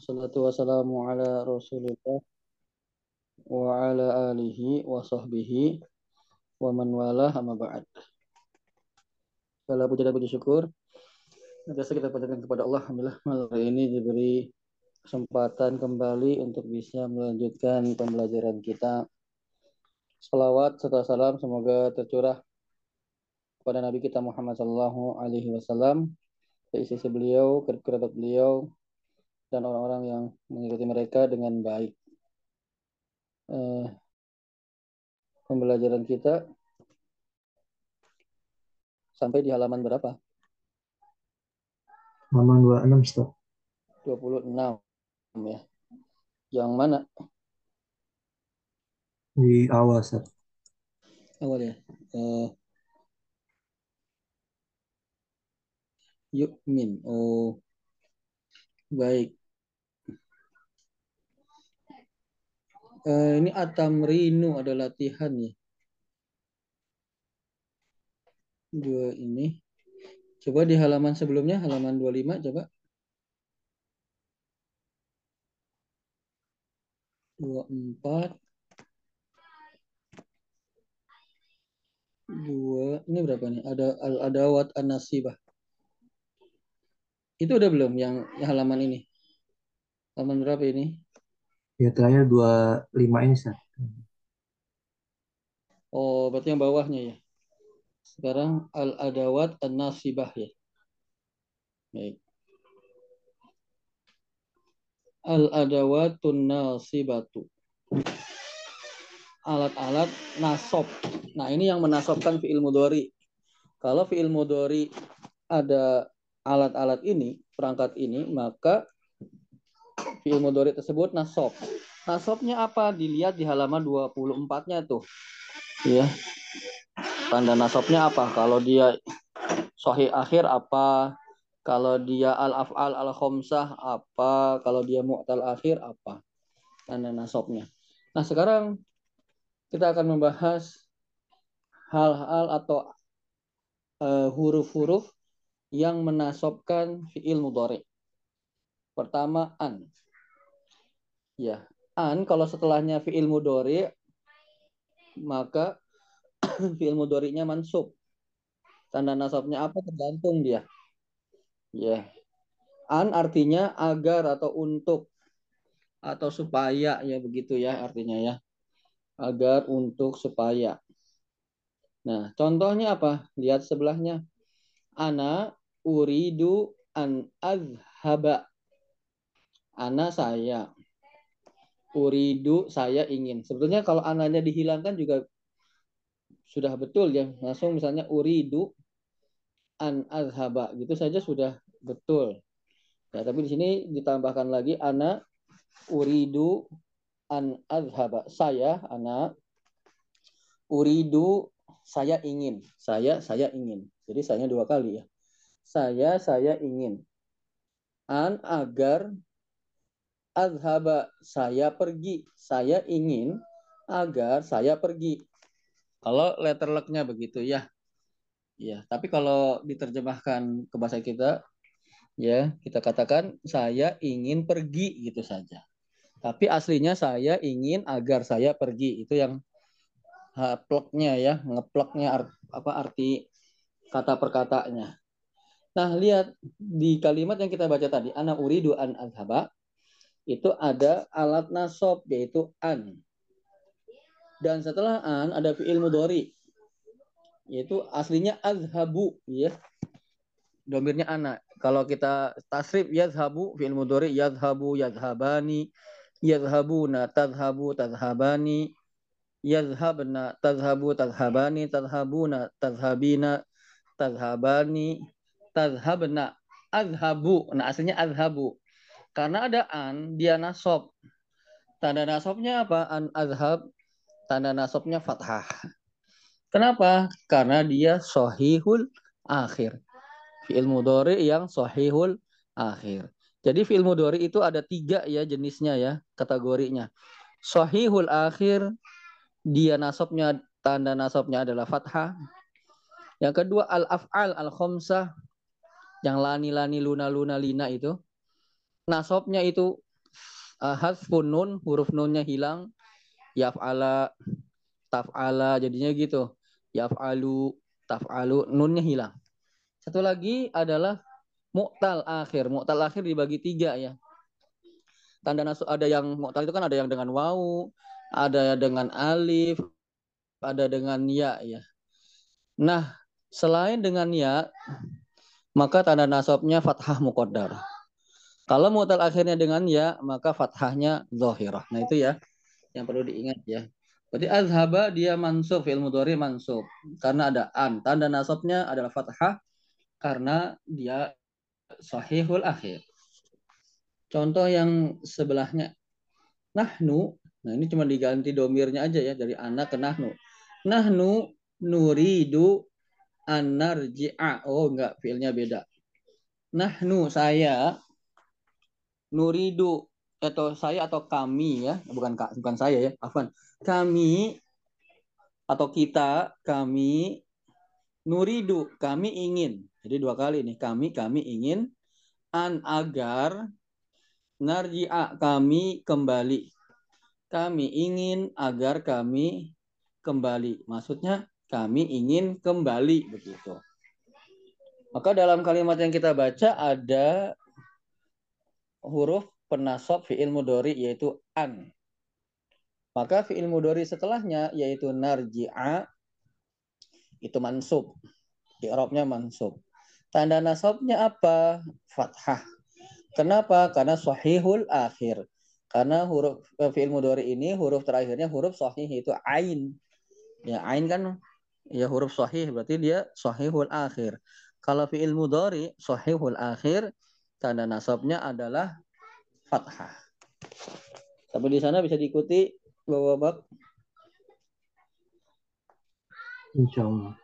Salatu wassalamu ala rasulillah wa ala alihi wa sahbihi wa man wala amma ba'd. Segala puji dan puji syukur atas kita panjatkan kepada Allah. Alhamdulillah malam ini diberi kesempatan kembali untuk bisa melanjutkan pembelajaran kita. Salawat serta salam semoga tercurah kepada Nabi kita Muhammad Sallallahu Alaihi Wasallam, ke beliau, kerabat beliau, dan orang-orang yang mengikuti mereka dengan baik. Eh, pembelajaran kita sampai di halaman berapa? Halaman 26, Ustaz. 26 ya. Yang mana? Di awal, Ustaz. Awal ya. Eh, Yukmin. Oh, baik. Uh, ini Atamrinu ada latihan ya. Dua ini. Coba di halaman sebelumnya, halaman 25 coba. Dua empat. Dua, ini berapa nih? Ada al-adawat an-nasibah. Itu udah belum yang halaman ini? Halaman berapa ini? Ya terakhir 25 ini, Ustaz. Oh, berarti yang bawahnya ya. Sekarang al-adawat an-nasibah ya. Baik. Al-adawatun nasibatu. Alat-alat nasob. Nah, ini yang menasobkan fi'il mudori. Kalau fi'il mudori ada alat-alat ini, perangkat ini, maka fi'il mudhari tersebut nasab. Nasabnya apa? Dilihat di halaman 24-nya tuh. Ya. Tanda nasabnya apa? Kalau dia sahih akhir apa? Kalau dia al-af'al al-khamsah apa? Kalau dia mu'tal akhir apa? Tanda nasabnya. Nah, sekarang kita akan membahas hal-hal atau eh, huruf-huruf uh, yang menasobkan fi'il mudhari. Pertama an. Ya, an kalau setelahnya fi'il mudhari maka fi'il mudhari'nya mansub. Tanda nasabnya apa tergantung dia. Ya. An artinya agar atau untuk atau supaya ya begitu ya artinya ya. Agar untuk supaya. Nah, contohnya apa? Lihat sebelahnya. Ana uridu an azhaba Ana saya. Uridu saya ingin. Sebetulnya kalau ananya dihilangkan juga sudah betul ya. Langsung misalnya uridu an azhaba gitu saja sudah betul. Ya, tapi di sini ditambahkan lagi ana uridu an azhaba. Saya ana uridu saya ingin. Saya saya ingin. Jadi saya dua kali ya. Saya saya ingin. An agar azhaba saya pergi. Saya ingin agar saya pergi. Kalau letter lucknya begitu ya. Ya tapi kalau diterjemahkan ke bahasa kita ya kita katakan saya ingin pergi gitu saja. Tapi aslinya saya ingin agar saya pergi. Itu yang pleknya ya. Ngepleknya art, apa arti kata perkataannya. Nah lihat di kalimat yang kita baca tadi. Anak uridu an azhaba itu ada alat nasab yaitu an. Dan setelah an ada fi'il mudhari yaitu aslinya azhabu ya. Domirnya anak. Kalau kita tasrif yazhabu fi'il mudhari yazhabu yazhabani yazhabuna tadhabu tadhabani yazhabna tadhabu tadhabani tadhabuna tadhabina tadhabani tadhabna azhabu. Nah aslinya azhabu karena ada an, dia nasab. Tanda nasabnya apa? An azhab. Tanda nasabnya fathah. Kenapa? Karena dia sahihul akhir. Fi'il mudhari yang sahihul akhir. Jadi fi'il mudhari itu ada tiga ya jenisnya ya, kategorinya. Sahihul akhir, dia nasabnya, tanda nasabnya adalah fathah. Yang kedua al-af'al al-khamsah, yang lani-lani luna-luna lina itu nasabnya itu uh, hasfun huruf nunnya hilang, yaf'ala, taf'ala, jadinya gitu. Yaf'alu, taf'alu, nunnya hilang. Satu lagi adalah mu'tal akhir. Mu'tal akhir dibagi tiga ya. Tanda nasab ada yang mu'tal itu kan ada yang dengan wawu, ada dengan alif, ada dengan ya ya. Nah, selain dengan ya, maka tanda nasabnya fathah muqaddar. Kalau mu'tal akhirnya dengan ya, maka fathahnya zahirah. Nah, itu ya yang perlu diingat ya. Berarti azhaba dia mansub, ilmu mudhari mansub. Karena ada an. Tanda nasabnya adalah fathah karena dia sahihul akhir. Contoh yang sebelahnya nahnu. Nah, ini cuma diganti domirnya aja ya dari anak ke nahnu. Nahnu nuridu anarji'a. Oh, enggak, fiilnya beda. Nahnu saya nuridu atau saya atau kami ya, bukan bukan saya ya, afan. Kami atau kita, kami nuridu, kami ingin. Jadi dua kali nih, kami kami ingin an agar narji'a kami kembali. Kami ingin agar kami kembali. Maksudnya kami ingin kembali begitu. Maka dalam kalimat yang kita baca ada huruf penasab fi'il mudori yaitu an. Maka fi'il mudori setelahnya yaitu narji'a itu mansub. I'rabnya mansub. Tanda nasabnya apa? Fathah. Kenapa? Karena sahihul akhir. Karena huruf eh, fi'il mudhari ini huruf terakhirnya huruf sahih itu ain. Ya, ain kan ya huruf sahih berarti dia sahihul akhir. Kalau fi'il mudhari sahihul akhir tanda nasabnya adalah fathah. Sampai di sana bisa diikuti Bapak-bapak. Insya Allah.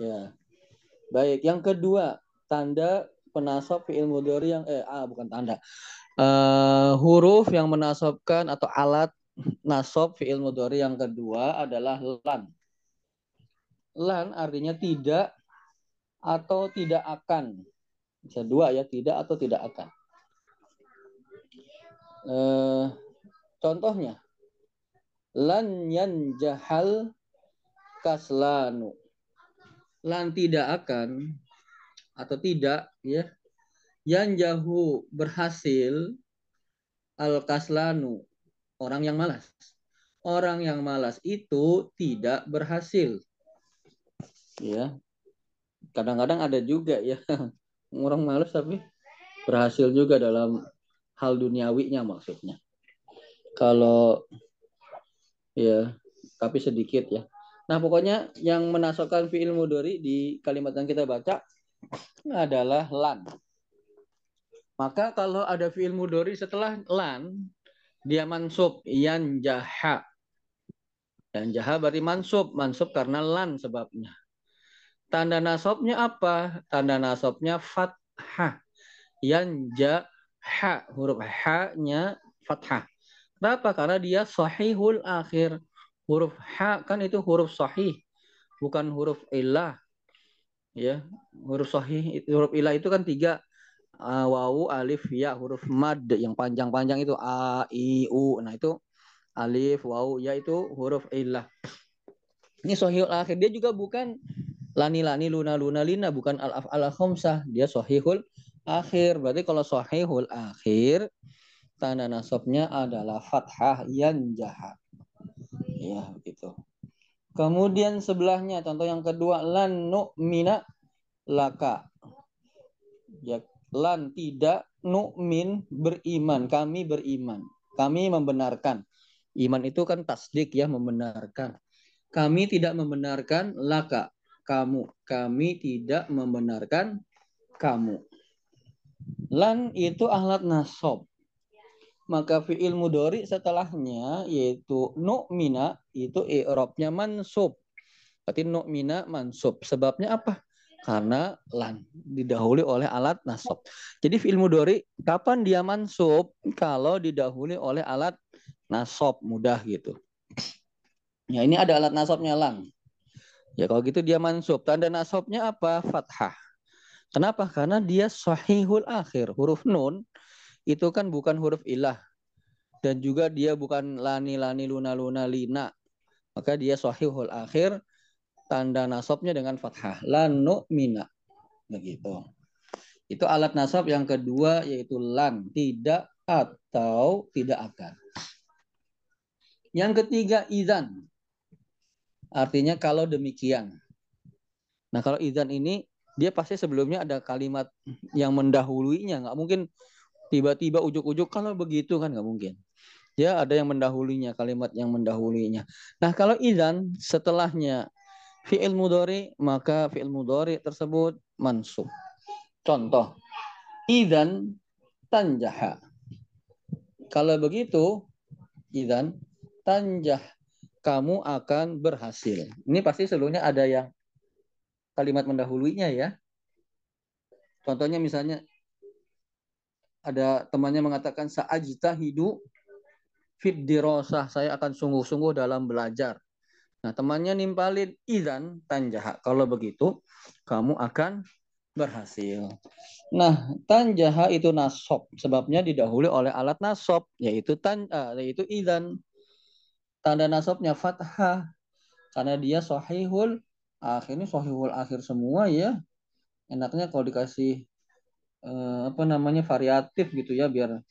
Ya. Baik, yang kedua, tanda penasab fi'il mudhari yang eh ah bukan tanda. Uh, huruf yang menasabkan atau alat nasab fi'il mudhari yang kedua adalah lan. Lan artinya tidak atau tidak akan. Bisa dua ya, tidak atau tidak akan. Uh, contohnya, lan yan jahal kaslanu. Lan tidak akan atau tidak ya. Yang jauh berhasil al kaslanu. Orang yang malas. Orang yang malas itu tidak berhasil. Ya. Kadang-kadang ada juga ya orang malas tapi berhasil juga dalam hal duniawinya maksudnya kalau ya tapi sedikit ya nah pokoknya yang menasokkan fi'il mudori di kalimat yang kita baca adalah lan. Maka kalau ada fi'il mudori setelah lan, dia mansub yan jaha. Yan jaha berarti mansub. Mansub karena lan sebabnya. Tanda nasabnya apa? Tanda nasabnya fathah. Yan jaha. Huruf ha-nya fathah. Kenapa? Karena dia sahihul akhir. Huruf ha kan itu huruf sahih. Bukan huruf ilah ya huruf sahih huruf ilah itu kan tiga uh, wawu alif ya huruf mad yang panjang-panjang itu a i u nah itu alif wawu ya itu huruf ilah ini sahihul akhir dia juga bukan lani lani luna luna lina bukan al af al khamsah dia sahihul akhir berarti kalau sahihul akhir tanda nasabnya adalah fathah yang jahat ya begitu Kemudian sebelahnya contoh yang kedua lan nu'mina laka. Ya, lan tidak nu'min beriman, kami beriman. Kami membenarkan. Iman itu kan tasdik ya, membenarkan. Kami tidak membenarkan laka, kamu. Kami tidak membenarkan kamu. Lan itu alat nasob maka fi'il mudori setelahnya yaitu nu'mina itu i'rabnya mansub. Berarti nu'mina mansub. Sebabnya apa? Karena lan didahului oleh alat nasab. Jadi fi'il mudori kapan dia mansub? Kalau didahului oleh alat nasab mudah gitu. Ya ini ada alat nasabnya lan. Ya kalau gitu dia mansub. Tanda nasabnya apa? Fathah. Kenapa? Karena dia sahihul akhir. Huruf nun itu kan bukan huruf ilah. Dan juga dia bukan lani lani luna luna lina. Maka dia sahihul akhir. Tanda nasabnya dengan fathah. Lanu mina. Begitu. Itu alat nasab yang kedua yaitu lan. Tidak atau tidak akan. Yang ketiga izan. Artinya kalau demikian. Nah kalau izan ini dia pasti sebelumnya ada kalimat yang mendahuluinya. Nggak mungkin tiba-tiba ujuk-ujuk kalau begitu kan nggak mungkin. Ya ada yang mendahulunya kalimat yang mendahulunya. Nah kalau izan setelahnya fi'il mudori maka fi'il mudori tersebut mansub. Contoh, izan tanjaha. Kalau begitu, izan tanjah kamu akan berhasil. Ini pasti sebelumnya ada yang kalimat mendahulunya ya. Contohnya misalnya ada temannya mengatakan saajta hidu fit dirosah saya akan sungguh-sungguh dalam belajar. Nah, temannya nimpalin idan tanjaha. Kalau begitu, kamu akan berhasil. Nah, tanjaha itu nasob. Sebabnya didahului oleh alat nasob, yaitu tan, uh, yaitu idan. Tanda nasobnya fathah. Karena dia sahihul akhirnya sohihul akhir semua ya. Enaknya kalau dikasih eh, apa namanya variatif gitu ya biar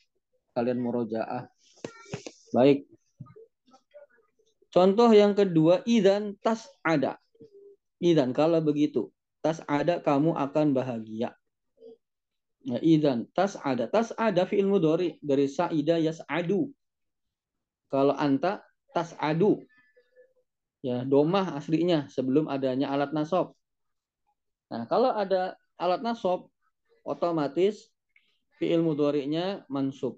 kalian murojaah. Baik. Contoh yang kedua idan tas ada. Idan kalau begitu tas ada kamu akan bahagia. Ya, idan tas ada. Tas ada fi'il mudori dari saida yas'adu. Kalau anta tas adu ya domah aslinya sebelum adanya alat nasab. Nah, kalau ada alat nasab otomatis fi'il mudhari'nya mansub.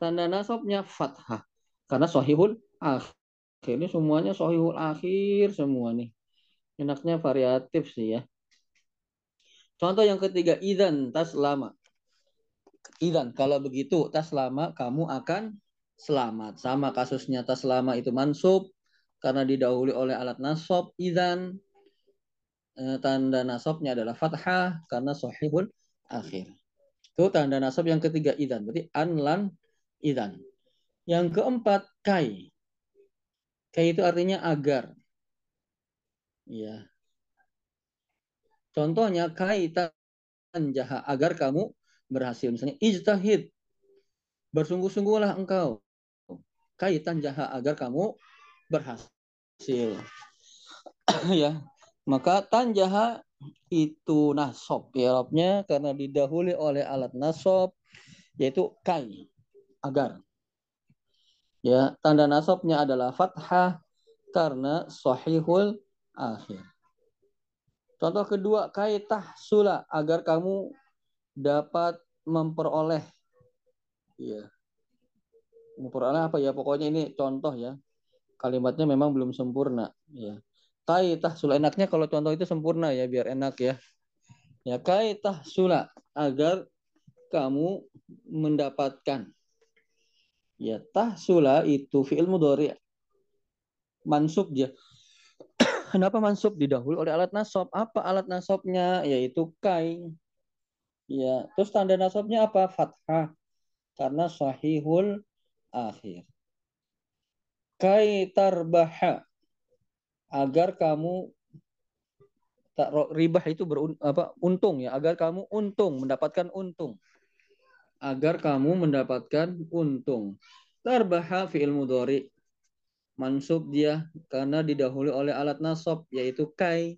Tanda nasabnya fathah karena sahihul akhir. Ini semuanya sahihul akhir semua nih. Enaknya variatif sih ya. Contoh yang ketiga, idan tas lama. Idan, kalau begitu tas lama kamu akan selamat. Sama kasusnya tas lama itu mansub, karena didahului oleh alat nasab idan eh, tanda nasabnya adalah fathah karena sahihul akhir. Itu tanda nasab yang ketiga idan. Berarti anlan idan. Yang keempat kai. Kai itu artinya agar. Ya. Contohnya kai tanjaha agar kamu berhasil. Misalnya ijtahid. Bersungguh-sungguhlah engkau. Kaitan jaha agar kamu berhasil. ya. Maka tanjaha itu nasob ya Robnya karena didahului oleh alat nasob yaitu kai agar. Ya, tanda nasobnya adalah fathah karena sahihul akhir. Contoh kedua, kaitah sula agar kamu dapat memperoleh ya. Memperoleh apa ya? Pokoknya ini contoh ya. Kalimatnya memang belum sempurna ya. Kaitah sula enaknya kalau contoh itu sempurna ya biar enak ya. Ya kaitah sula agar kamu mendapatkan. Ya tahsula itu fi'il mudhari. Mansub ya kenapa mansub? Didahului oleh alat nasab. Apa alat nasabnya? Yaitu kai. Ya terus tanda nasabnya apa? Fathah. Karena sahihul akhir. Kai tarbaha agar kamu tak ribah itu berun, apa untung ya agar kamu untung mendapatkan untung. Agar kamu mendapatkan untung. Tarbaha fi'il mudhari mansub dia karena didahului oleh alat nasab yaitu kai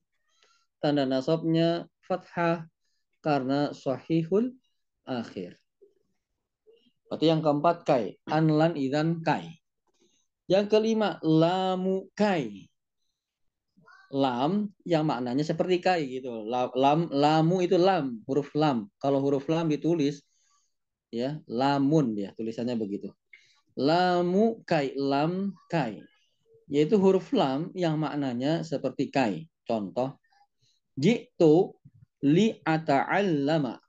tanda nasabnya fathah karena sahihul akhir Berarti yang keempat kai anlan idan kai yang kelima, lamu kai. Lam yang maknanya seperti kai gitu. Lam, lamu itu lam, huruf lam. Kalau huruf lam ditulis ya, lamun ya, tulisannya begitu. Lamu kai, lam kai. Yaitu huruf lam yang maknanya seperti kai. Contoh, jitu li ata'allama.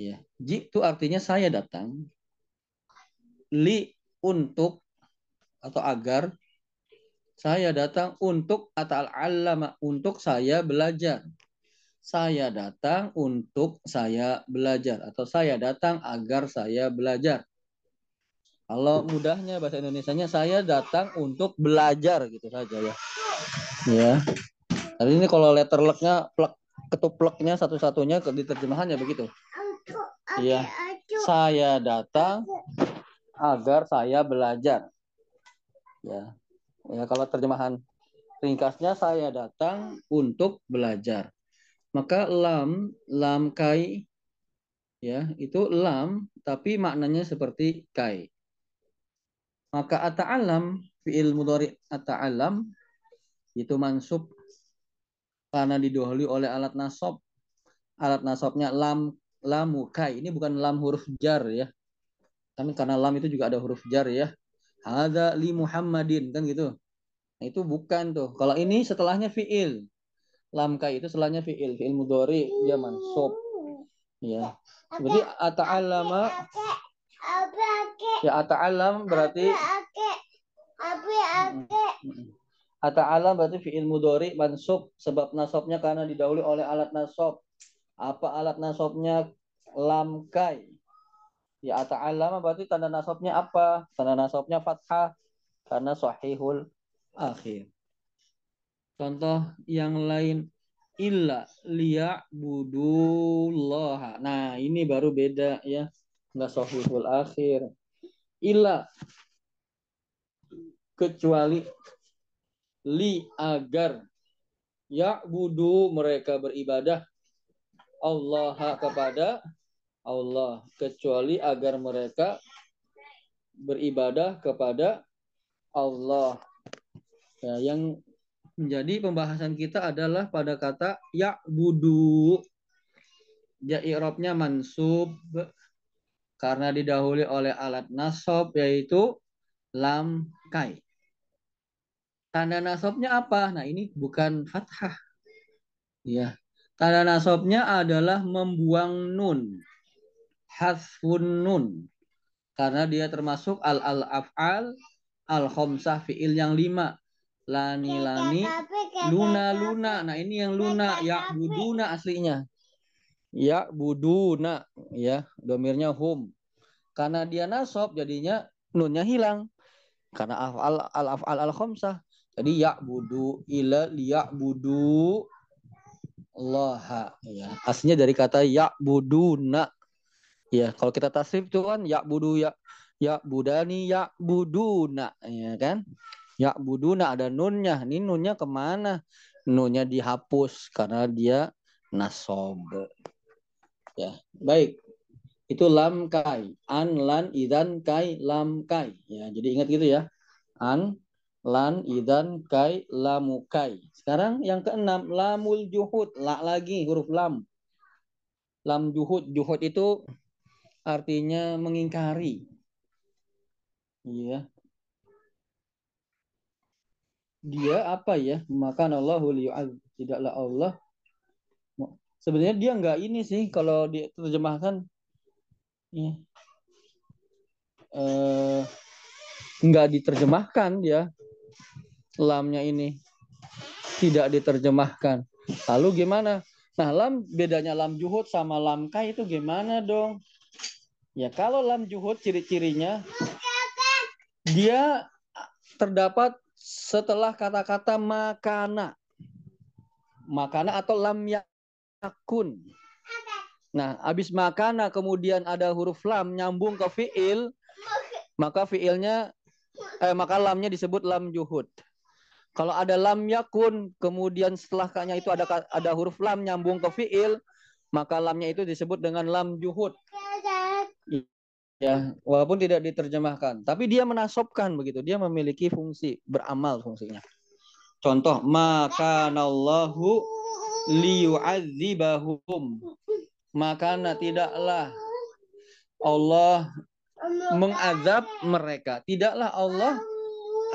Ya, jitu artinya saya datang. Li untuk atau agar saya datang untuk atal alama untuk saya belajar. Saya datang untuk saya belajar atau saya datang agar saya belajar. Kalau mudahnya bahasa Indonesia-nya saya datang untuk belajar gitu saja ya. Ya. Tapi ini kalau letter luck-nya plek ketupleknya satu-satunya di terjemahannya begitu. Iya. Saya datang agar saya belajar. Ya. Ya kalau terjemahan ringkasnya saya datang untuk belajar. Maka lam lam kai ya, itu lam tapi maknanya seperti kai. Maka ata'alam fi'il mudhari ata'alam itu mansub karena didahului oleh alat nasab. Alat nasabnya lam lamu kai. Ini bukan lam huruf jar ya. Kan karena lam itu juga ada huruf jar ya. Ada li Muhammadin kan gitu. Nah, itu bukan tuh. Kalau ini setelahnya fiil. Lam kai itu setelahnya fiil. Fiil mudhari dia mansub. Ya. Berarti ata'allama Ya ata'allam berarti Ata'allam berarti fi'il mudhari mansub sebab nasabnya karena didahului oleh alat nasab. Apa alat nasabnya? Lam kai. Ya ata'allam berarti tanda nasabnya apa? Tanda nasabnya fathah karena sahihul akhir. Contoh yang lain illa liya'budullah. Nah, ini baru beda ya nggak sahihul akhir ila kecuali li agar ya budu mereka beribadah Allah kepada Allah kecuali agar mereka beribadah kepada Allah ya, yang menjadi pembahasan kita adalah pada kata ya budu ya i'rabnya mansub karena didahului oleh alat nasab yaitu lam kai. Tanda nasabnya apa? Nah, ini bukan fathah. Ya. Tanda nasabnya adalah membuang nun. Hasfun nun. Karena dia termasuk al-al-af'al al-khamsah fi'il yang lima. Lani-lani, luna-luna. Nah, ini yang luna. Ya buduna aslinya. Ya buduna ya domirnya hum. Karena dia nasab jadinya nunnya hilang. Karena afal al afal al khamsah. Jadi ya budu ila liya budu Allah ya aslinya dari kata ya buduna ya kalau kita tasrif itu kan ya budu ya ya budani ya buduna ya kan ya buduna ada nunnya ini nunnya ke mana nunnya dihapus karena dia nasob Ya, baik. Itu lam kai. An, lan, idan, kai, lam, kai. Ya, jadi ingat gitu ya. An, lan, idan, kai, lamu, kai. Sekarang yang keenam, lamul juhud. La lagi, huruf lam. Lam juhud. Juhud itu artinya mengingkari. Iya. Dia apa ya? Maka Allah tidaklah Allah. Sebenarnya dia nggak ini sih kalau diterjemahkan. Ya, eh, nggak diterjemahkan dia lamnya ini. Tidak diterjemahkan. Lalu gimana? Nah lam bedanya lam juhud sama lam kai itu gimana dong ya kalau lam juhud ciri-cirinya dia terdapat setelah kata-kata makana makana atau lam ya akun. Nah, habis makana kemudian ada huruf lam nyambung ke fiil, maka fiilnya eh maka lamnya disebut lam juhud. Kalau ada lam yakun, kemudian setelah kanya itu ada ada huruf lam nyambung ke fiil, maka lamnya itu disebut dengan lam juhud. Ya, walaupun tidak diterjemahkan, tapi dia menasobkan begitu, dia memiliki fungsi beramal fungsinya. Contoh, maka nallahu liyu'adzibahum. Maka tidaklah Allah mengazab mereka. Tidaklah Allah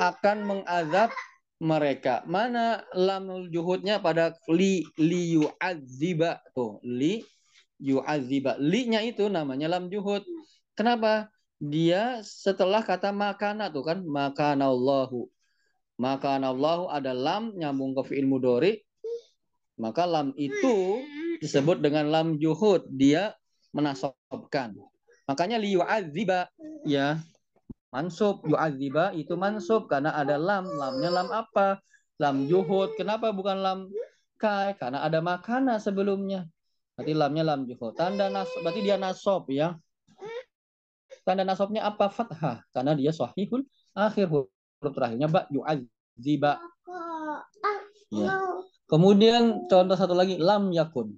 akan mengazab mereka. Mana lam juhudnya pada li li yu'adziba tuh. Li yu'adziba. Li nya itu namanya lam juhud kenapa dia setelah kata makana tuh kan makana Allahu makana Allahu ada lam nyambung ke fi'il mudori Maka lam itu disebut dengan lam juhud. Dia menasobkan. Makanya liyu'adziba ya mansub yu'adziba itu mansub karena ada lam. Lamnya lam apa? Lam juhud. Kenapa bukan lam kai? Karena ada makana sebelumnya. Berarti lamnya lam juhud. Tanda nasob berarti dia nasob ya. Tanda nasobnya apa? Fathah. Karena dia sahihul akhir huruf terakhirnya ba yu'adziba. Ya. Kemudian contoh satu lagi lam yakun.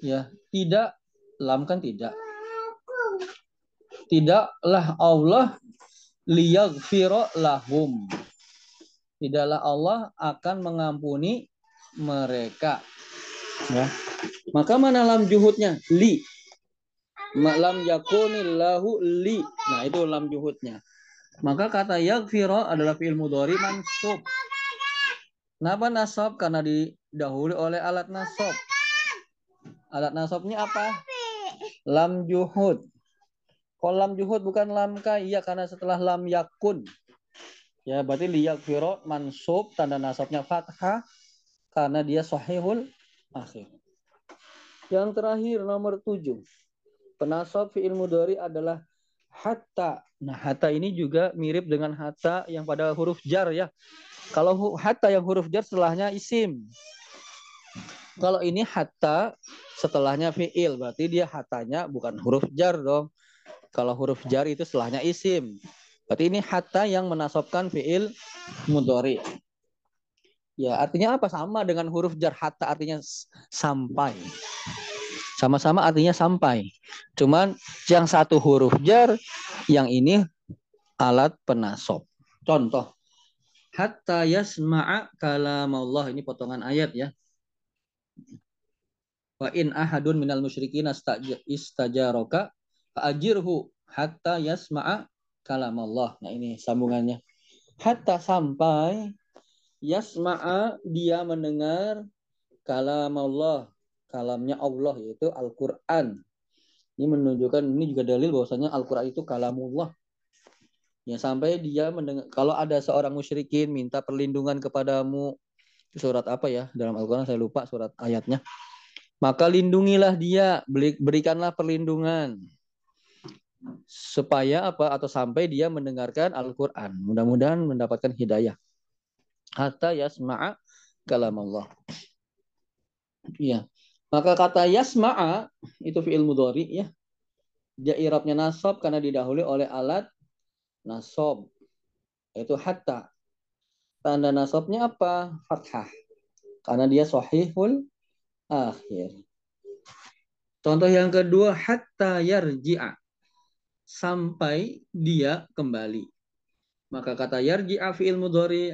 Ya, tidak lam kan tidak. Tidaklah Allah liyaghfira lahum. Tidaklah Allah akan mengampuni mereka. Ya. Maka mana lam juhudnya? Li. Lam yakunillahu li. Nah, itu lam juhudnya. Maka kata yaghfira adalah fi'il mudhari mansub. Kenapa nasab? Karena didahului oleh alat nasab. Alat nasabnya apa? Lam juhud. Kalau lam juhud bukan lam ka, iya karena setelah lam yakun. Ya, berarti liyakfiro mansub tanda nasabnya fathah karena dia sahihul akhir. Yang terakhir nomor tujuh. Penasab fi'il mudhari adalah hatta. Nah, hatta ini juga mirip dengan hatta yang pada huruf jar ya. Kalau hatta yang huruf jar setelahnya isim. Kalau ini hatta setelahnya fiil, berarti dia hatanya bukan huruf jar dong. Kalau huruf jar itu setelahnya isim. Berarti ini hatta yang menasobkan fiil mudhari. Ya, artinya apa? Sama dengan huruf jar hatta artinya sampai. Sama-sama artinya sampai. Cuman yang satu huruf jar, yang ini alat penasob. Contoh hatta yasma'a kalam Allah. Ini potongan ayat ya. Wa in ahadun minal musyrikin istajaraka fa'ajirhu hatta yasma'a kalam Allah. Nah ini sambungannya. Hatta sampai yasma'a dia mendengar kalam Allah. Kalamnya Allah yaitu Al-Quran. Ini menunjukkan, ini juga dalil bahwasanya Al-Quran itu kalamullah. Ya sampai dia mendengar kalau ada seorang musyrikin minta perlindungan kepadamu surat apa ya dalam Al-Qur'an saya lupa surat ayatnya. Maka lindungilah dia, berikanlah perlindungan supaya apa atau sampai dia mendengarkan Al-Qur'an. Mudah-mudahan mendapatkan hidayah. Hatta yasma'a kalam Allah. Iya. Maka kata yasma'a itu fi'il mudhari ya. Dia irabnya nasab karena didahului oleh alat nasob yaitu hatta. Tanda nasobnya apa? Fathah. Karena dia sahihul akhir. Contoh yang kedua hatta yarji'a. Sampai dia kembali. Maka kata yarji'a fi'il mudhari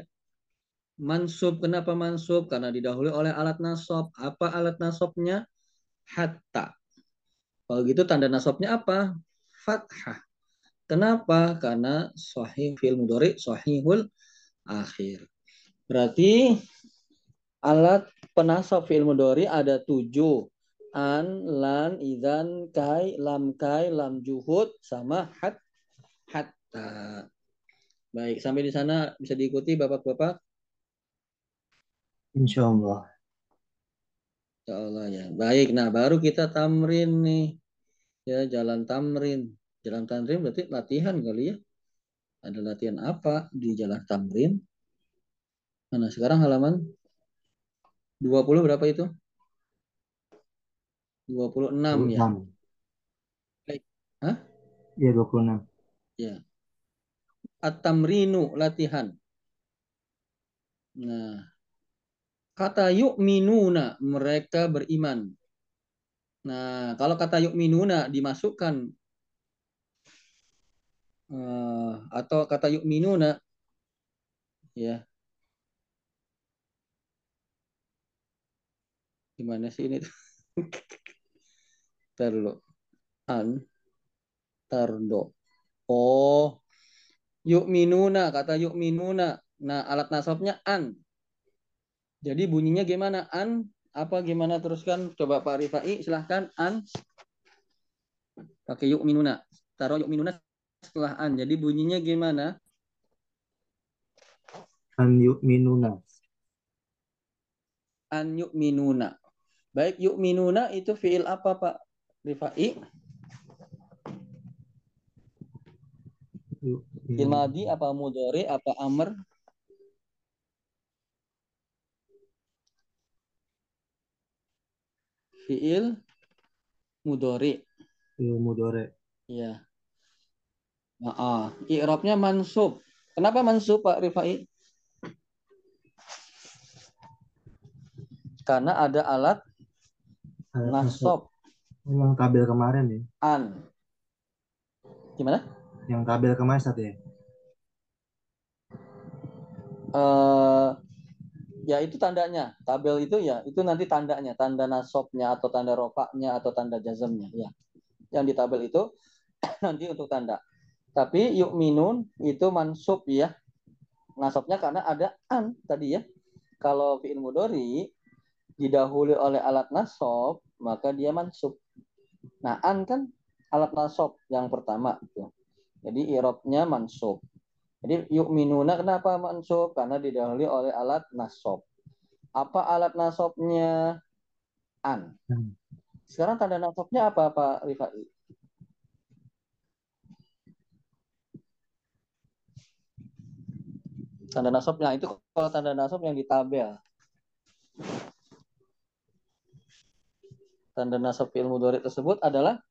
mansub kenapa mansub karena didahului oleh alat nasob apa alat nasobnya hatta kalau gitu tanda nasobnya apa fathah Kenapa? Karena sahih fil mudhari sahihul akhir. Berarti alat penasab fil mudhari ada tujuh. An, lan, idan, kai, lam kai, lam juhud, sama hat, hatta. Baik, sampai di sana bisa diikuti Bapak-Bapak? Insya Allah. Insya Allah ya. Baik, nah baru kita tamrin nih. Ya, jalan tamrin. Jalan tamrin berarti latihan kali ya. Ada latihan apa di jalan tamrin? Mana sekarang halaman 20 berapa itu? 26 26. ya. Hah? Iya 26. Ya. At-tamrinu latihan. Nah, kata yuk minuna mereka beriman. Nah, kalau kata yuk minuna dimasukkan uh, atau kata yuk minuna ya. Gimana sih ini? Terlo an tardo oh yuk minuna kata yuk minuna nah alat nasabnya an jadi bunyinya gimana an apa gimana teruskan coba Pak Rifai silahkan an pakai yuk minuna taruh yuk minuna setelah an. Jadi bunyinya gimana? An yu'minuna. an yu'minuna. Baik, yu'minuna itu fiil apa, Pak Rifai? Fiil madi apa mudhari apa amr? Fiil mudhari. Fiil mudhari. Iya. Nah, i'rabnya mansub. Kenapa mansub Pak Rifai? Karena ada alat nasab. Yang tabel kemarin ya. An. Gimana? Yang tabel kemarin satu ya. Uh, ya itu tandanya. Tabel itu ya itu nanti tandanya, tanda nasabnya atau tanda rofaknya atau tanda jazamnya ya. Yang di tabel itu nanti untuk tanda. Tapi yuk minun itu mansub ya. Nasabnya karena ada an tadi ya. Kalau fi'il mudori didahului oleh alat nasab, maka dia mansub. Nah, an kan alat nasab yang pertama gitu. Jadi irobnya mansub. Jadi yuk minuna kenapa mansub? Karena didahului oleh alat nasab. Apa alat nasabnya? An. Hmm. Sekarang tanda nasabnya apa Pak Rifai? Tanda nasabnya itu kalau tanda nasab yang di tabel. Tanda nasab fi'il mudhari tersebut adalah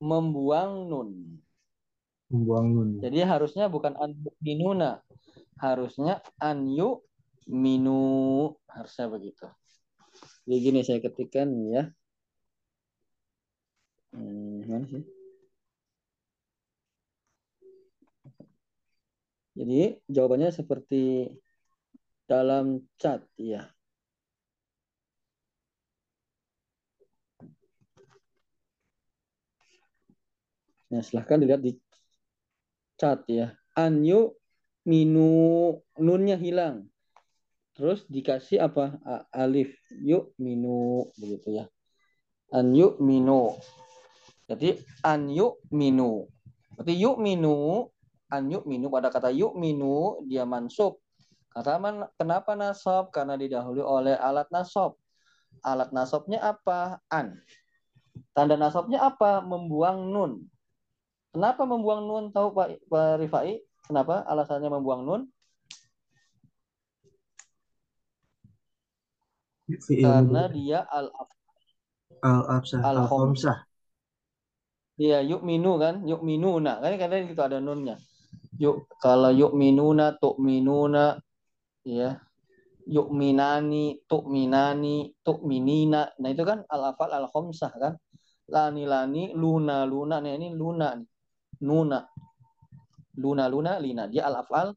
membuang nun. Membuang nun. Jadi harusnya bukan an minuna, harusnya an yu minu harusnya begitu. Jadi gini saya ketikkan ya. Hmm, mana sih? Jadi jawabannya seperti dalam chat ya. Nah, silahkan dilihat di chat ya. Anyu minu nunnya hilang. Terus dikasih apa? Alif. Yuk minu begitu ya. Anyu minu. Jadi anyu minu. Berarti yuk minu an minu pada kata yuk minu dia mansub. Kata man, kenapa nasab? Karena didahului oleh alat nasab. Alat nasabnya apa? An. Tanda nasabnya apa? Membuang nun. Kenapa membuang nun? Tahu Pak, Pak Rifai? Kenapa alasannya membuang nun? Karena dia al al absah al khomsah. Iya, yuk minu kan, yuk minu nah kan kadang itu ada nunnya. Yuk kalau yuk minuna tuk minuna ya yuk minani tuk minani tuk minina nah itu kan al afal al khomsah kan? Lani lani luna luna nah ini luna nuna luna luna lina dia al afal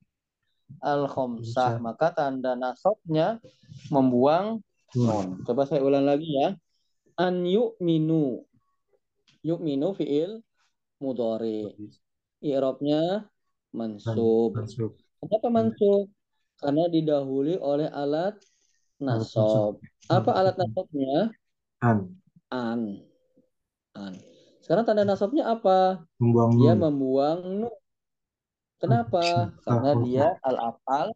al khomsah maka tanda nasabnya membuang nun coba saya ulang lagi ya an yuk minu yuk minu fiil mudore i'rabnya mansub. mansub. Kenapa mansub? Karena didahului oleh alat nasab. Apa alat nasabnya? An. An. An. Sekarang tanda nasabnya apa? Membuang dia membuang nun. Kenapa? Karena dia al-afal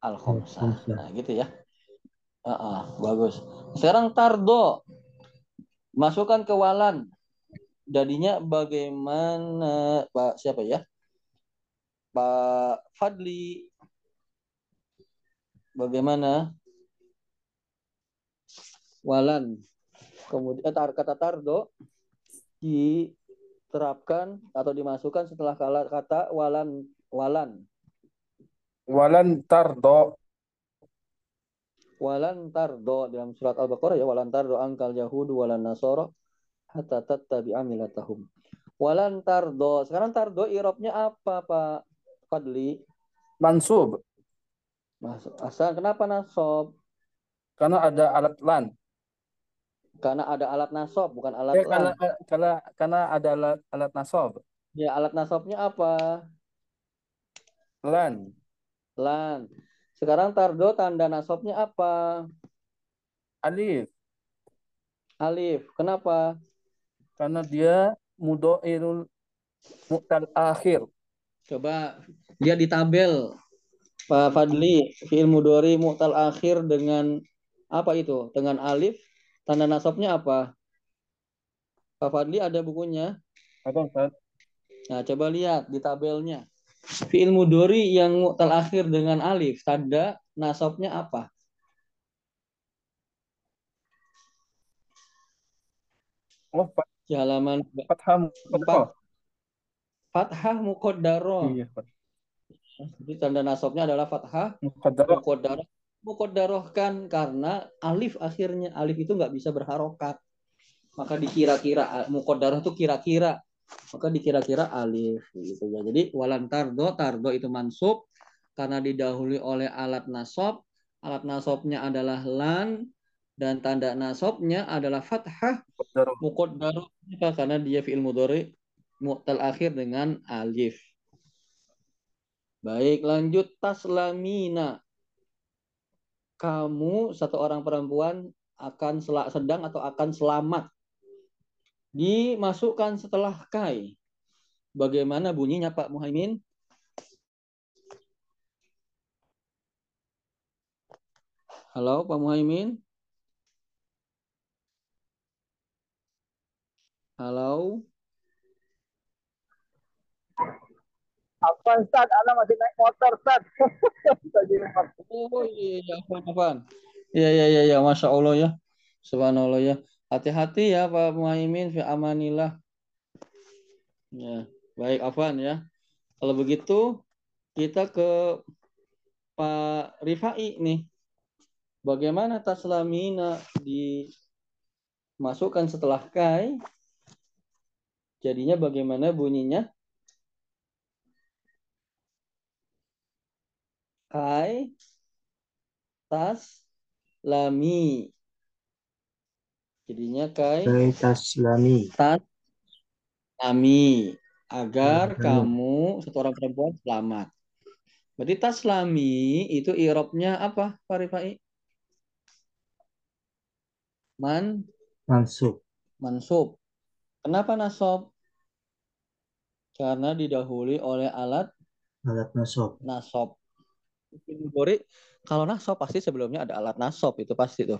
al-khamsah. Nah, gitu ya. Uh -uh, bagus. Sekarang tardo. Masukkan ke walan. Jadinya bagaimana Pak siapa ya? Pak Fadli bagaimana walan kemudian kata tardo diterapkan atau dimasukkan setelah kata walan walan walan tardo walan tardo dalam surat al-baqarah ya walan tardo angkal yahudu walan nasoro hatta tattabi'a milatahum walan tardo sekarang tardo irobnya apa pak Fadli? Mansub. Masuk. Asal kenapa nasob? Karena ada alat lan. Karena ada alat nasob, bukan alat eh, karena. Karena, karena ada alat, alat nasob. Ya, alat nasobnya apa? Lan. Lan. Sekarang Tardo tanda nasobnya apa? Alif. Alif. Kenapa? Karena dia mudoirul mutal akhir. Coba lihat di tabel. Pak Fadli, fi'il mudori mu'tal akhir dengan apa itu? Dengan alif, tanda nasabnya apa? Pak Fadli ada bukunya? Ada Ustaz. Nah, coba lihat di tabelnya. Fi'il mudori yang mu'tal akhir dengan alif, tanda nasabnya apa? Oh, Fat- Di halaman Fathah Muqaddarah. fathah muqaddarah. Iya, Fat- Jadi tanda nasabnya adalah fathah Muqaddarah. Muqaddarahkan karena alif akhirnya alif itu nggak bisa berharokat. Maka dikira-kira muqaddarah itu kira-kira. Maka dikira-kira alif gitu ya. Jadi walan tardo, tardo itu mansub karena didahului oleh alat nasab. Alat nasabnya adalah lan dan tanda nasabnya adalah fathah Kenapa? karena dia fi'il mudhari mu'tal akhir dengan alif. Baik, lanjut taslamina. Kamu satu orang perempuan akan sel- sedang atau akan selamat. Dimasukkan setelah kai. Bagaimana bunyinya Pak Muhaimin? Halo Pak Muhaimin? Halo? Apa Ustaz? Ana masih naik motor Ustaz. Oh iya, iya, Afan. Iya, iya, iya, iya, Masya Allah ya. Subhanallah ya. Hati-hati ya Pak Muhaimin, fi amanillah. Ya, baik Afan ya. Kalau begitu, kita ke Pak Rifai nih. Bagaimana taslamina dimasukkan setelah kai? Jadinya bagaimana bunyinya? Kai tas lami. Jadinya kai Kai taslami. tas lami agar Hmm. kamu satu orang perempuan selamat. Berarti taslami itu irobnya apa, Pak Rifai? Man, Mansub. mansub. Kenapa nasob? Karena didahului oleh alat Alat nasab. nasob. Fi'il mudhari kalau nasob pasti sebelumnya ada alat nasob itu pasti tuh.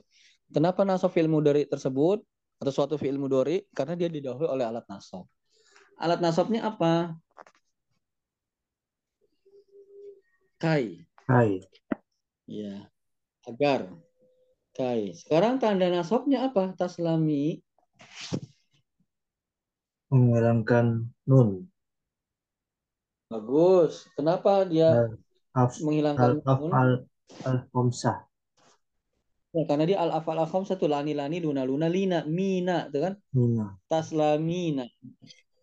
Kenapa nasob fi'il mudhari tersebut atau suatu fi'il mudhari? Karena dia didahului oleh alat nasob. Alat nasobnya apa? Kai. Kai. Ya. Agar. Kai. Sekarang tanda nasobnya apa? Taslami. Menghilangkan nun. Bagus. Kenapa dia Af, menghilangkan al al khamsah. Ya, karena dia al afal al satu lani lani luna luna lina mina itu kan? Mina. taslamina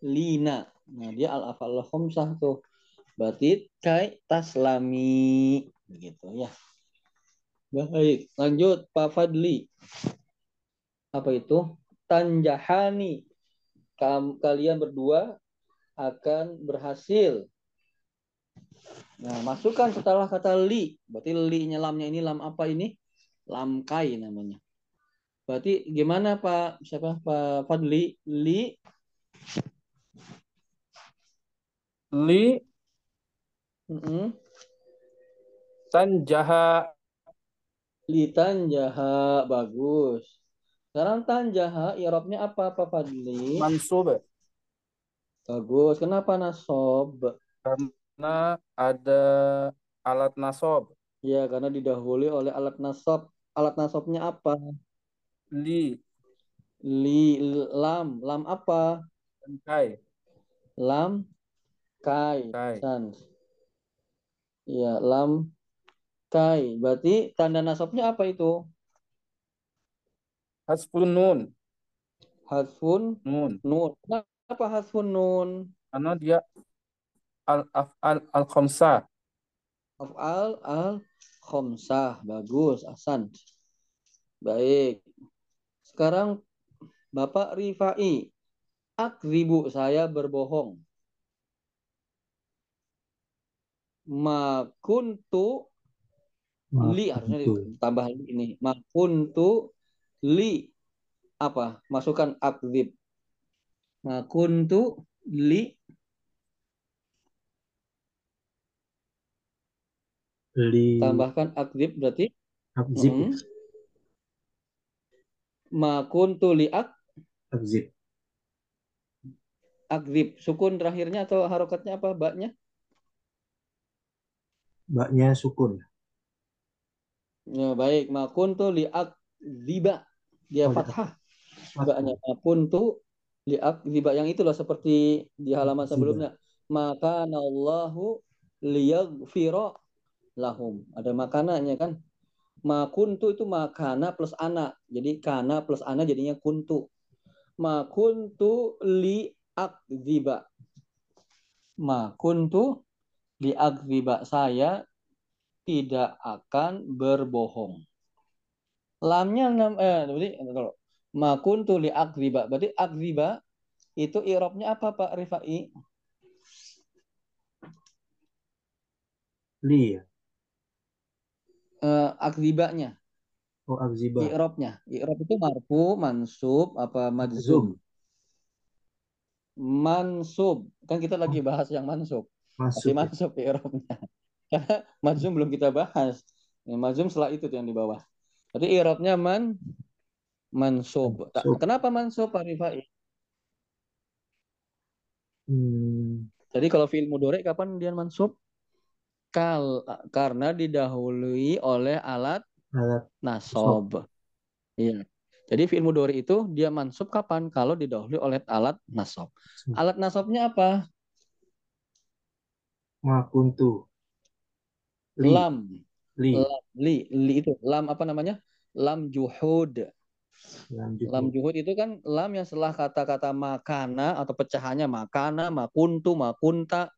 lina. Nah dia al afal al khamsah tuh. Berarti kai taslami begitu ya. Baik. Lanjut Pak Fadli. Apa itu? Tanjahani. Kalian berdua akan berhasil nah masukkan setelah kata li. Berarti li nya lamnya ini lam apa ini? Lam kai namanya. Berarti gimana Pak? Siapa? Pak Fadli? Li? Li. Mm-mm. tanjaha. Li tanjaha. Bagus. Sekarang tanjaha irobnya apa Pak Fadli? mansub Bagus. Kenapa nasob? karena ada alat nasab. Ya karena didahului oleh alat nasob. Alat nasobnya apa? Li Li lam lam apa? kai. Lam kai. Kai. Sans. Ya lam kai. Berarti tanda nasobnya apa itu? Hasbun nun. Hasfun Nun. nun. Kenapa hasfun nun? Karena dia al af'al al khamsah. Af'al al khomsah. Bagus, Hasan. Baik. Sekarang Bapak Rifai. Akzibu, saya berbohong. Ma kuntu li harusnya ditambah li ini. Ma kuntu li apa? Masukkan akzib. Ma kuntu li Li Tambahkan akzib berarti akzib. mm, ma kuntu li ak Akzib. akzib. Sukun terakhirnya atau harokatnya apa? Baknya? Baknya sukun. Ya, baik. Ma kuntu li akziba. Dia Oh, dia fathah. Baknya ma kuntu li akziba. Yang itulah seperti di halaman sebelumnya. Maka Allahu liyaghfira lahum. Ada makananya kan? Ma kuntu itu makana plus ana. Jadi kana plus ana jadinya kuntu. Ma kuntu li akziba. Ma kuntu li akziba. Saya tidak akan berbohong. Lamnya enam eh berarti kalau ma kuntu li akziba. Berarti akziba itu i'rabnya apa Pak Rifai? Li ya. Eh, akzibanya, Oh, akziba. i'rabnya. I'rab itu marfu, mansub, apa Majzum. majzum? Mansub. Kan kita lagi bahas yang mansub. Masih ya. mansub i'rabnya. Karena majzum belum kita bahas. Ya, majzum setelah itu yang di bawah. Jadi i'rabnya man mansub. Mansub. Kenapa mansub Pak Rifai? Hmm, Jadi kalau fi'il mudhari kapan dia mansub? Kal karena didahului oleh alat alat nasab. Iya. Jadi fi'il mudhari itu dia mansub kapan? Kalau didahului oleh alat nasab. Alat nasabnya apa? ma kuntu. Li. Lam. Li. Lam. Li. Li itu. Lam apa namanya? Lam juhud. Lam juhud. Lam juhud itu kan lam yang setelah kata-kata makana atau pecahannya makana, makuntu, makunta.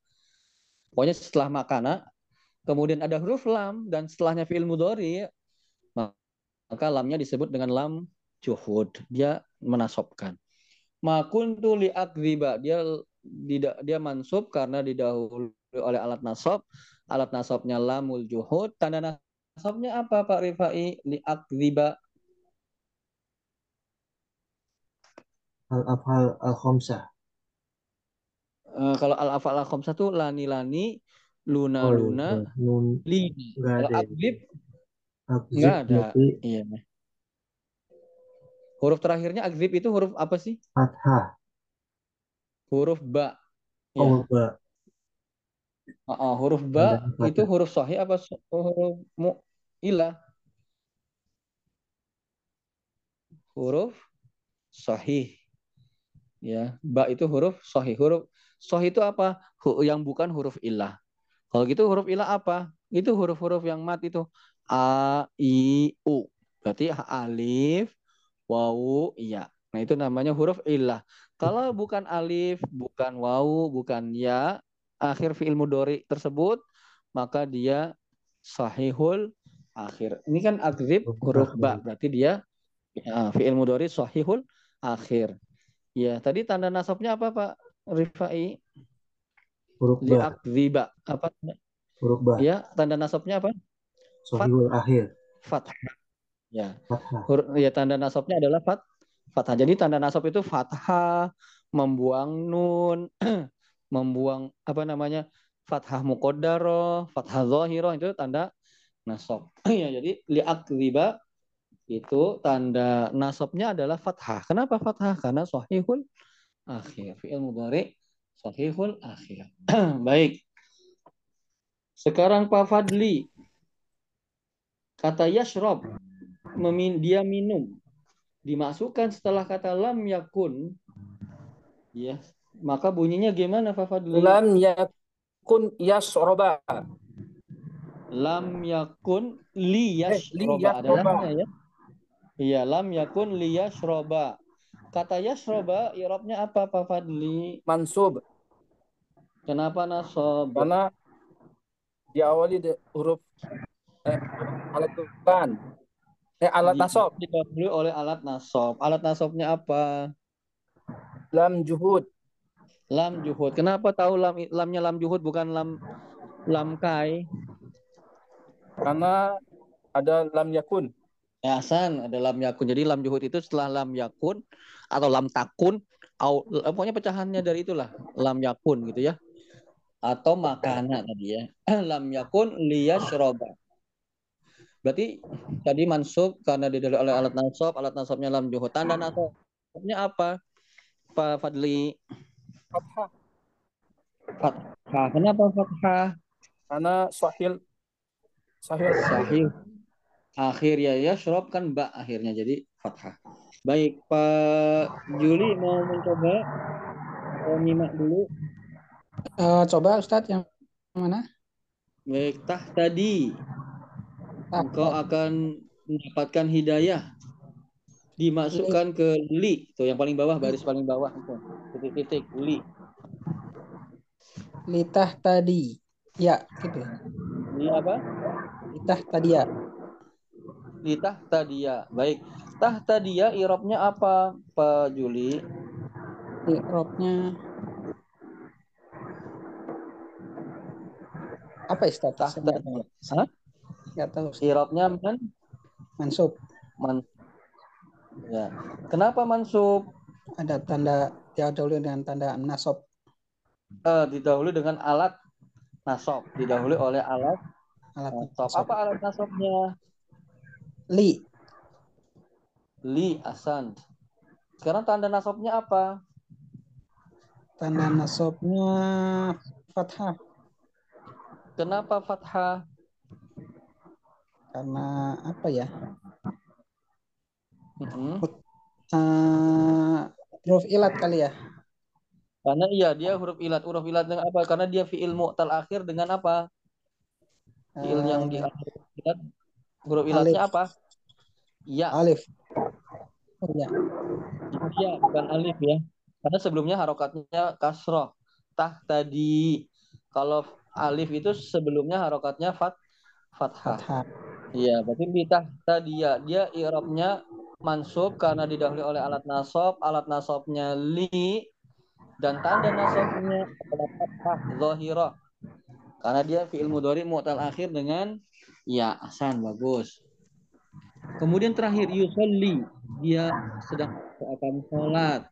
Pokoknya setelah makana, kemudian ada huruf lam dan setelahnya fi'il mudhari, maka lamnya disebut dengan lam juhud. Dia menasobkan. Makuntu li akdziba. Dia tidak dia mansub karena didahului oleh alat nasab. Alat nasabnya lamul juhud. Tanda nasabnya apa Pak Rifai? Li akdziba. Al afal al khamsah. Eh, kalau al afal al khamsah tuh lani lani, luna Oh, luna, iya. nun lina. Nggak Kalau ada ya. akzib nggak ada. berarti Iya. Huruf terakhirnya akdzib itu huruf apa sih? fathah. Huruf ba. Ya. Oh, ba. Oh, oh, huruf ba itu huruf sahih apa huruf mu'ilah? Huruf sahih. Ya, ba itu huruf sahih. Huruf sahih itu apa? Hu- yang bukan huruf ilah. Kalau gitu huruf ilah apa? Itu huruf-huruf yang mat itu. A, I, U. Berarti alif, wawu, iya. Nah, itu namanya huruf ilah. Kalau bukan alif, bukan wawu, bukan ya, akhir fi'il mudhari tersebut, maka dia sahihul akhir. Ini kan akzib huruf ba, berarti dia ya, fi'il mudhari sahihul akhir. Ya, tadi tanda nasabnya apa Pak Rifai? Huruf ba. akziba. Apa? Huruf ba. Ya, tanda nasabnya apa? Sahihul akhir. Fathah. Ya, Fathah. huruf ya tanda nasabnya adalah fat fathah. Jadi tanda nasab itu fathah, membuang nun, membuang apa namanya? fathah muqaddarah, fathah zahirah itu tanda nasab. ya, jadi li akziba itu tanda nasabnya adalah fathah. Kenapa fathah? Karena sahihul akhir. Fi'il mudhari sahihul akhir. Baik. Sekarang Pak Fadli. Kata yashrob. Memin, dia minum. Dimasukkan setelah kata lam yakun. Ya. Maka bunyinya gimana Pak Fadli? Lam yakun yasroba. Lam yakun li Eh, li yashroba. Yashroba. lamnya ya. Iya, lam yakun li yashroba. Kata yashroba, irobnya apa Pak Fadli? Mansub. Kenapa nasab? Karena diawali de- huruf eh, alat bukan. Eh, alat Di- nasab. Didahului oleh alat nasab. Alat nasabnya apa? Lam juhud. Lam juhud. Kenapa tahu lam lamnya lam juhud bukan lam lam kai? Karena ada lam yakun. Ya, Hasan, ada lam yakun. Jadi lam juhud itu setelah lam yakun atau lam takun, au, pokoknya pecahannya dari itulah lam yakun gitu ya. Atau makana tadi ya. Lam yakun liyashroba. Berarti tadi mansub karena didahului oleh alat nasab, alat nasabnya lam juhud. Tanda nasabnya apa? Pak Fadli. Fathah. Fathah. Kenapa fathah? Karena sahil. Sahil. Sahih. Akhir ya ya syrob kan ba akhirnya jadi fathah. Baik, Pak Juli mau mencoba mau nyimak dulu. Eh, coba Ustadz yang mana? Baik, tah tadi Ah, engkau akan mendapatkan hidayah. Dimasukkan ke li, tuh yang paling bawah baris paling bawah itu. Titik-titik li. litah tadi. Ya, gitu. Li apa? Litah tadi ya. Li tahta dia. Baik. Tahta dia irobnya apa, Pak Juli? Irobnya apa dia. Hah? nggak tahu. Irobnya man, Mansub. man. Ya. Kenapa mansub? Ada tanda ya dulu dengan tanda nasab. Eh, didahului dengan alat nasab. Didahului oleh alat Alat nasab. Apa alat nasabnya? Li. Li asan. Sekarang tanda nasabnya apa? Tanda nasabnya fathah. Kenapa fathah? Karena apa ya? Mm-mm. Eh, huruf ilat kali ya. Karena iya dia huruf ilat. Huruf ilat dengan apa? Karena dia fiil mu'tal akhir dengan apa? Fiil yang di Eh, akhir ilat. Huruf ilatnya Alif. apa? Ya. alif. Oh ya. Ya, bukan alif ya. Karena sebelumnya harokatnya kasroh. Tah tadi. Kalau alif itu sebelumnya harokatnya fat fathah. Fathah. Iya, berarti tadi ya. Dia i'rabnya mansub karena didahului oleh alat nasab. Alat nasabnya li dan tanda nasabnya adalah fathah zahirah. Karena dia fi'il mudhari mu'tal akhir dengan ya asan bagus. Kemudian terakhir yusolli dia sedang akan sholat.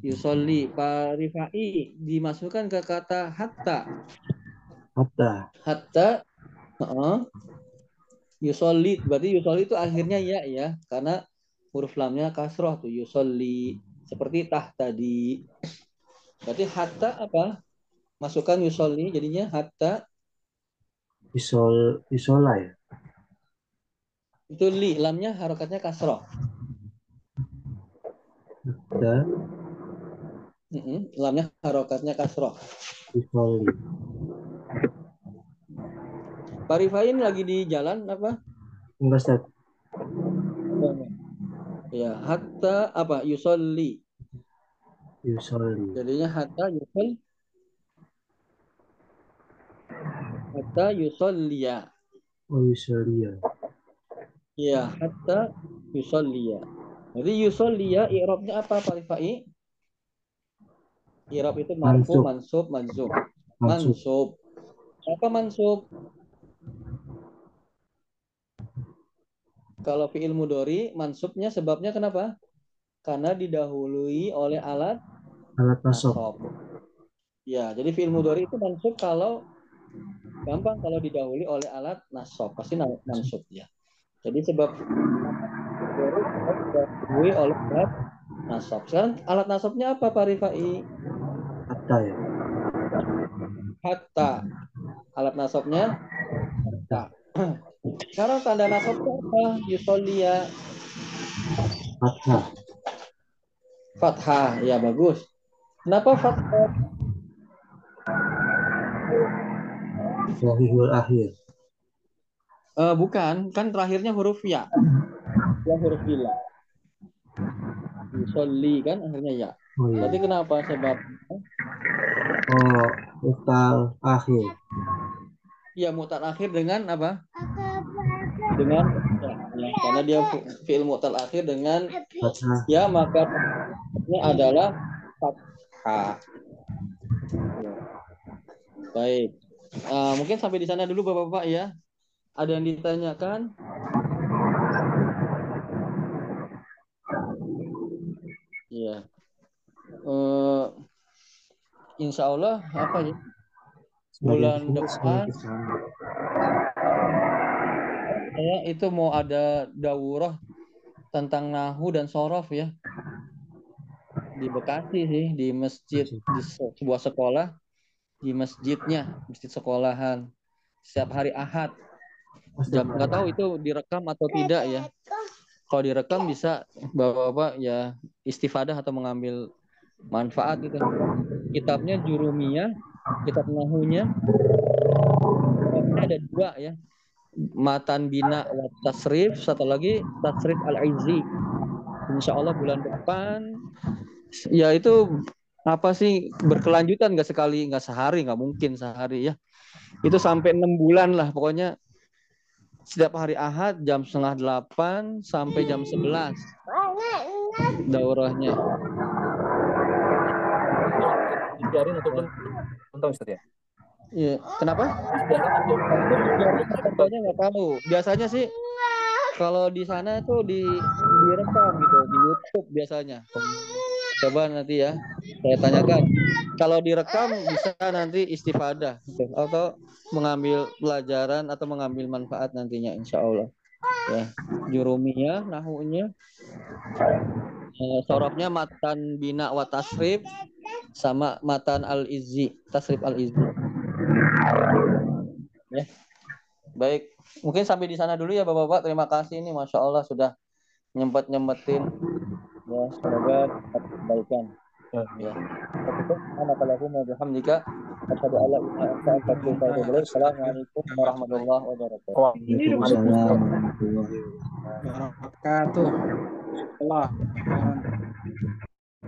Yusolli Pak Rifai dimasukkan ke kata hatta. Hatta. Hatta heeh, yusolli berarti yusolli itu akhirnya ya ya karena huruf lamnya kasroh tuh yusolli seperti tah tadi. Berarti hatta apa? Masukkan yusolli jadinya hatta Isol, isola ya. itu li lamnya harokatnya kasroh. Hatta. Mm-mm, lamnya harokatnya kasroh. Pak Rifai ini lagi di jalan apa? Enggak Ustaz. Ya, hatta apa? Yusolli. Yusoli. Jadinya hatta yusol hatta yusolliya. Oh yusolia. Iya, hatta yusolliya. Jadi yusolliya i'rabnya apa Pak Rifai? I'rab itu marfu, Mansub. mansub. Mansub. Mansub. Apa mansub? Kalau fi'il mudori, mansubnya sebabnya kenapa? Karena didahului oleh alat Alat nasab. Ya, jadi fi'il mudhari itu mansub kalau gampang kalau didahului oleh alat nasab, pasti mansub ya. Jadi sebab didahului oleh alat nasab. Sekarang alat nasabnya apa Pak Rifai? Hatta ya. Hatta. Alat nasabnya hatta. Sekarang tanda nasabnya apa? Yusolia Fathah. fathah. Ya bagus. Kenapa fathah? Wahihul akhir. Eh, bukan, kan terakhirnya huruf ya. Ya huruf bila. Yusolli kan akhirnya ya. Oh iya. Berarti kenapa sebab Oh, mutal akhir. ya mutal akhir dengan apa? Dengan ya, ya, karena dia fi- fi'il mutal akhir dengan Fathah. ya maka ini adalah fathah. Ya. Baik. Eh, mungkin sampai di sana dulu Bapak-bapak ya. Ada yang ditanyakan? Eh, insya Allah apa ya? bulan depan. saya itu mau ada daurah tentang nahu dan sorof ya. Di Bekasi sih di masjid di se- sebuah sekolah. Di masjidnya masjid sekolahan. Setiap hari Ahad. Jam nggak tahu itu direkam atau tidak ya. Kalau direkam bisa bapak-bapak ya istifadah atau mengambil manfaat gitu kitabnya jurumiyah kitab nahunya. Ada dua ya. Matan bina wa tasrif satu lagi tasrif al izzi insya Allah bulan depan. Ya itu apa sih berkelanjutan nggak sekali nggak sehari nggak mungkin sehari ya. Itu sampai enam bulan lah pokoknya. Setiap hari Ahad jam setengah delapan sampai jam sebelas. Daurahnya Diajarin ataupun nonton Ustaz ya? Iya, kenapa? Contohnya nggak tahu. Biasanya sih kalau di sana itu di direkam gitu di YouTube biasanya. Coba nanti ya saya tanyakan. Kalau direkam bisa nanti istifadah gitu. atau mengambil pelajaran atau mengambil manfaat nantinya insya Allah. Ya, jurumiyah, nahunya, eh, sorofnya matan bina wa tasrif sama matan al izzi, tasrif al izzi. Ya. Baik, mungkin sampai di sana dulu ya Bapak-bapak. Terima kasih ini Masya Allah sudah nyempet nyempetin. Ya, semoga dapat kebaikan. Ya. Assalamualaikum warahmatullahi wabarakatuh. Assalamualaikum warahmatullahi wabarakatuh. Waalaikumsalam warahmatullahi wabarakatuh. Wabarakatuh. Allah.